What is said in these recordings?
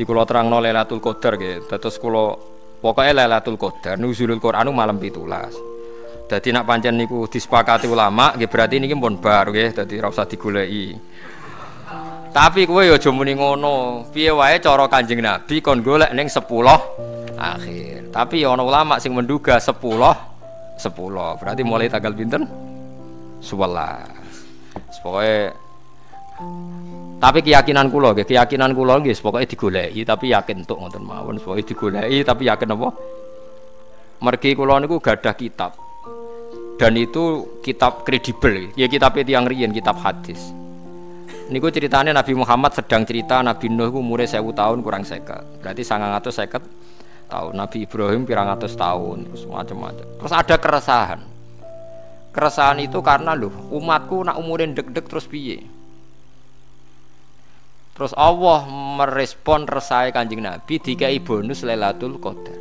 Di kula terangno Lailatul Qadar nggih. Dados kula pokoke Lailatul Qadar nuzulul Quran malam 17. Dadi nak pancen niku disepakati ulama nggih berarti niki pun bar nggih dadi ora usah digoleki. Tapi ya aja muni ngono. Piye wae cara Kanjeng Nabi kon golek ning 10 akhir. Tapi ana ulama sing menduga 10 10. Berarti mulai tanggal pinten? 11. Pokoke tapi keyakinan kula nggih, keyakinan kula nggih pokoke digoleki tapi yakin untuk ngoten mawon, pokoke digoleki tapi yakin apa? Mergi kula niku gadah kitab. Dan itu kitab kredibel, ya kitab yang riyen, kitab hadis. Niku ceritanya Nabi Muhammad sedang cerita Nabi Nuh ku umure 1000 tahun kurang seket. Berarti 950 tahun. Nabi Ibrahim pirang atus tahun, terus macam-macam. Terus ada keresahan. Keresahan itu karena loh, umatku nak umurin deg-deg terus piye? Terus Allah merespon resai kanjeng Nabi dikai bonus Lailatul Qadar.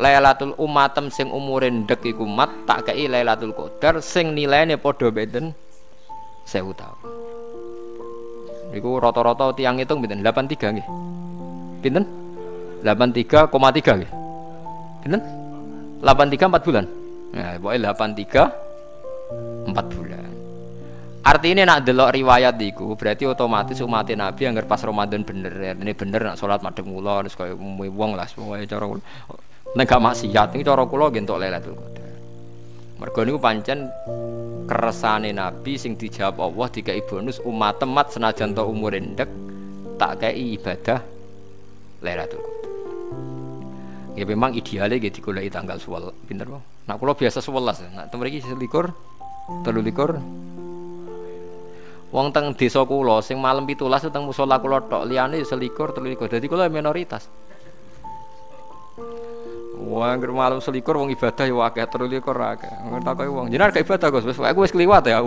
Lailatul umatem sing umurin dek iku mat tak kei Lailatul Qadar sing nilainya podo beden sewu tahun. Iku rata-rata tiang hitung pinten? 83 nggih. Pinten? 83,3 nggih. Pinten? 83 4 bulan. Nah, pokoknya 83 4 bulan. Artinya nak delok riwayat iku berarti otomatis umat Nabi yang pas Ramadan bener ya. Ini bener nak sholat madem kula terus kaya wong lah semuanya cara kula. Nek gak maksiat cara kula nggih. Mergo niku pancen keresane Nabi sing dijawab Allah dikai bonus umat temat senajan to umur endek tak kei ibadah Lailatul Qadar. Ya memang idealnya gitu digoleki tanggal 11 pinter kok. Nak kula biasa 11 nak temriki selikur telu likur Wong teng desa kula sing malam 17 teng musala kula tok, liyane ya selikur, telikur. Dadi kula minoritas. Wah, anggere malam selikur wong ibadah ya akeh, telikur akeh. Ngertakoki wong, jenengan gak ibadah Gus, wis aku wis kliwat ya.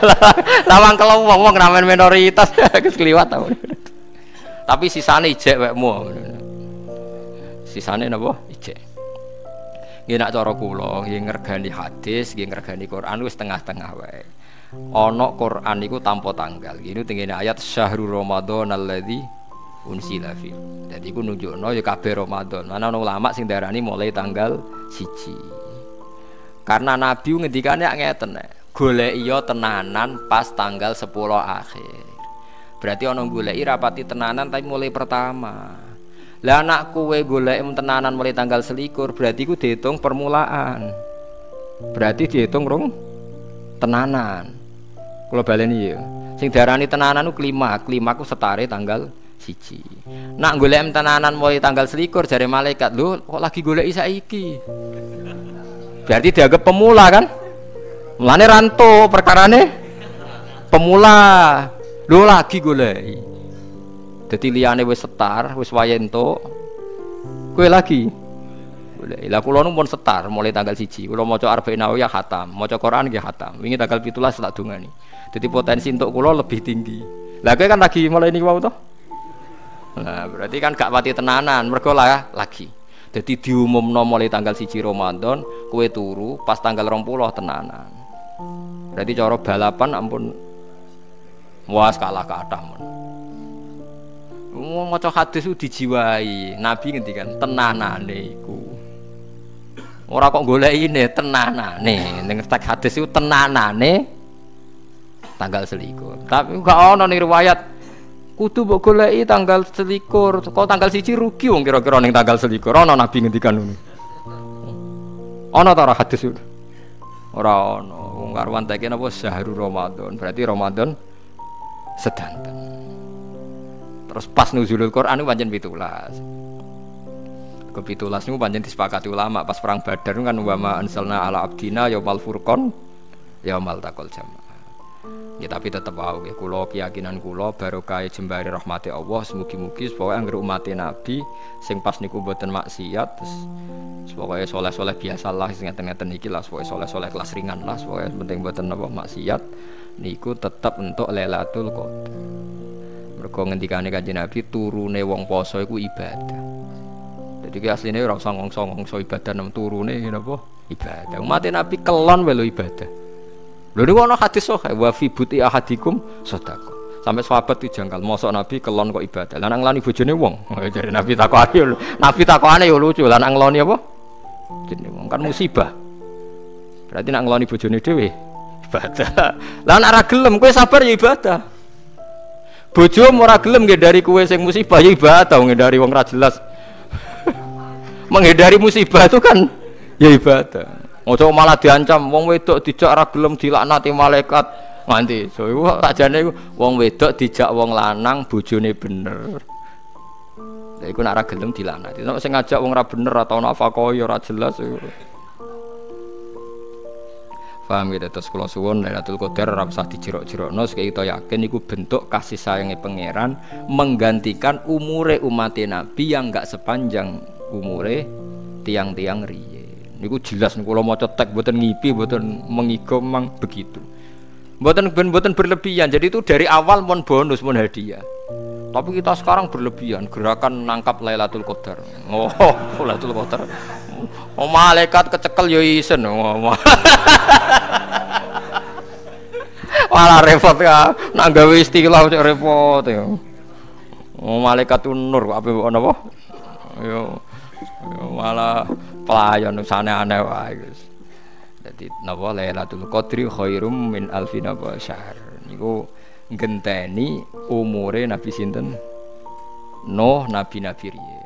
Lawang kalau wong wong ramen minoritas, wis kliwat ta. Tapi sisane ijek wekmu. Sisane napa? Ijek. Nggih nak cara kula, nggih ngergani hadis, nggih ngergani Quran wis tengah-tengah wae ana Quran iku tanpa tanggal. Ini tengene ayat syahrul Ramadan alladzi unsila fi. Dadi iku nunjukno ya kabeh Ramadan. Mana ana ulama sing darani mulai tanggal siji. Karena Nabi ngendikane ngeten golek iya tenanan pas tanggal 10 akhir. Berarti ana goleki rapati tenanan tapi mulai pertama. Lah anak kue golek tenanan mulai tanggal selikur berarti ku dihitung permulaan. Berarti dihitung rong tenanan. Kalau baleni ya. Sing darani tenanan ku kelima, kelima ku setare tanggal siji. Nak golek tenanan mulai tanggal selikur jari malaikat, lu kok lagi golek iki? Berarti dianggap pemula kan? Mulane ranto perkarane pemula. Lu lagi golek. Jadi liane wis setar, wis wayento. Kue lagi. Boleh. Lah kula nu pun setar mulai tanggal siji. Kula maca Arba'in Nawawiyah khatam, maca Quran nggih khatam. Wingi tanggal 17 tak dungani. Jadi potensi untuk kulo lebih tinggi. Lah kowe kan lagi mulai ini wau toh? Nah, berarti kan gak pati tenanan, mergo lah lagi. Jadi diumumno mulai tanggal siji Ramadan, kue turu pas tanggal 20 tenanan. Berarti cara balapan ampun was kalah kathah men. Wong maca hadis itu dijiwai. Nabi ngendikan tenanane iku. Ora kok golek ini tenanane. Ning tek hadis itu tenanane tanggal selikur. Tapi gak ono nih riwayat kudu mbok goleki tanggal selikur. Kok tanggal siji rugi wong kira-kira ning tanggal selikur. Ono nabi ngendikan ngono. Ono ta ora hadis itu? Ora ono. Wong karwan teke napa syahrul Ramadan. Berarti Ramadan sedanten. Terus pas nuzulul Quran itu pancen 17. Kepitulas niku pancen disepakati ulama pas perang Badar kan wa ma ansalna ala abdina yaumal furqan yaumal taqal jamaah. Ya tapi tetap wow ya kulo keyakinan kulo barokah jembari rahmati Allah semugi-mugi supaya angger umat Nabi sing pas niku mboten maksiat terus supaya soleh-soleh biasa lah sing ngeten-ngeten iki lah supaya soleh-soleh kelas ringan lah supaya penting mboten napa maksiat niku tetap untuk Lailatul Qadar. Mergo ngendikane Kanjeng Nabi turune wong poso iku ibadah. Jadi ki asline ora usah ngongso-ngongso ibadah nang turune napa ibadah. Umat Nabi kelon wae ibadah. Lho niku ana hadis sahih wa fi buti ahadikum sedekah. Sampai sahabat itu jangkal, mosok Nabi kelon kok ibadah. Lanang nglani bojone wong. Jadi Nabi takokane yo Nabi takokane yo lucu, ngloni apa? Jenenge wong kan musibah. Berarti nak ngloni bojone dhewe ibadah. Lah ora gelem kowe sabar ya ibadah. Bojo ora gelem dari kowe sing musibah ya ibadah dari wong ra jelas. Menghindari musibah itu kan ya ibadah. Ojo malah diancam wong wedok dijak ora gelem dilaknati malaikat. Nganti so iku sakjane wong wedok dijak wong lanang bojone bener. Lha iku nek ora gelem dilanati nek sing ngajak wong ora bener atau nafkah ya ora jelas iku. Paham gitu, terus kalau suwon Lailatul Qadar ora usah dijerok-jerokno. Sekali kita yakin iku bentuk kasih sayangnya pangeran menggantikan umure umat Nabi yang enggak sepanjang umure tiang-tiang riye. Niku jelas niku kalau mau cetek buatan ngipi buatan mengigo memang begitu. Buatan buatan berlebihan. Jadi itu dari awal mon bonus mon hadiah. Tapi kita sekarang berlebihan gerakan nangkap Lailatul Qadar. Oh, Lailatul Qadar. Oh, malaikat kecekel yo isen. Oh, Malah repot ya. Nak gawe istilah repot ya. Oh, malaikat nur apa napa? Yo. Yo malah pelayan sana aneh wae guys. Jadi napa Lailatul Qadri khairum min alfi napa syahr. Niku ngenteni umure Nabi sinten? Nuh nabi-nabi riye.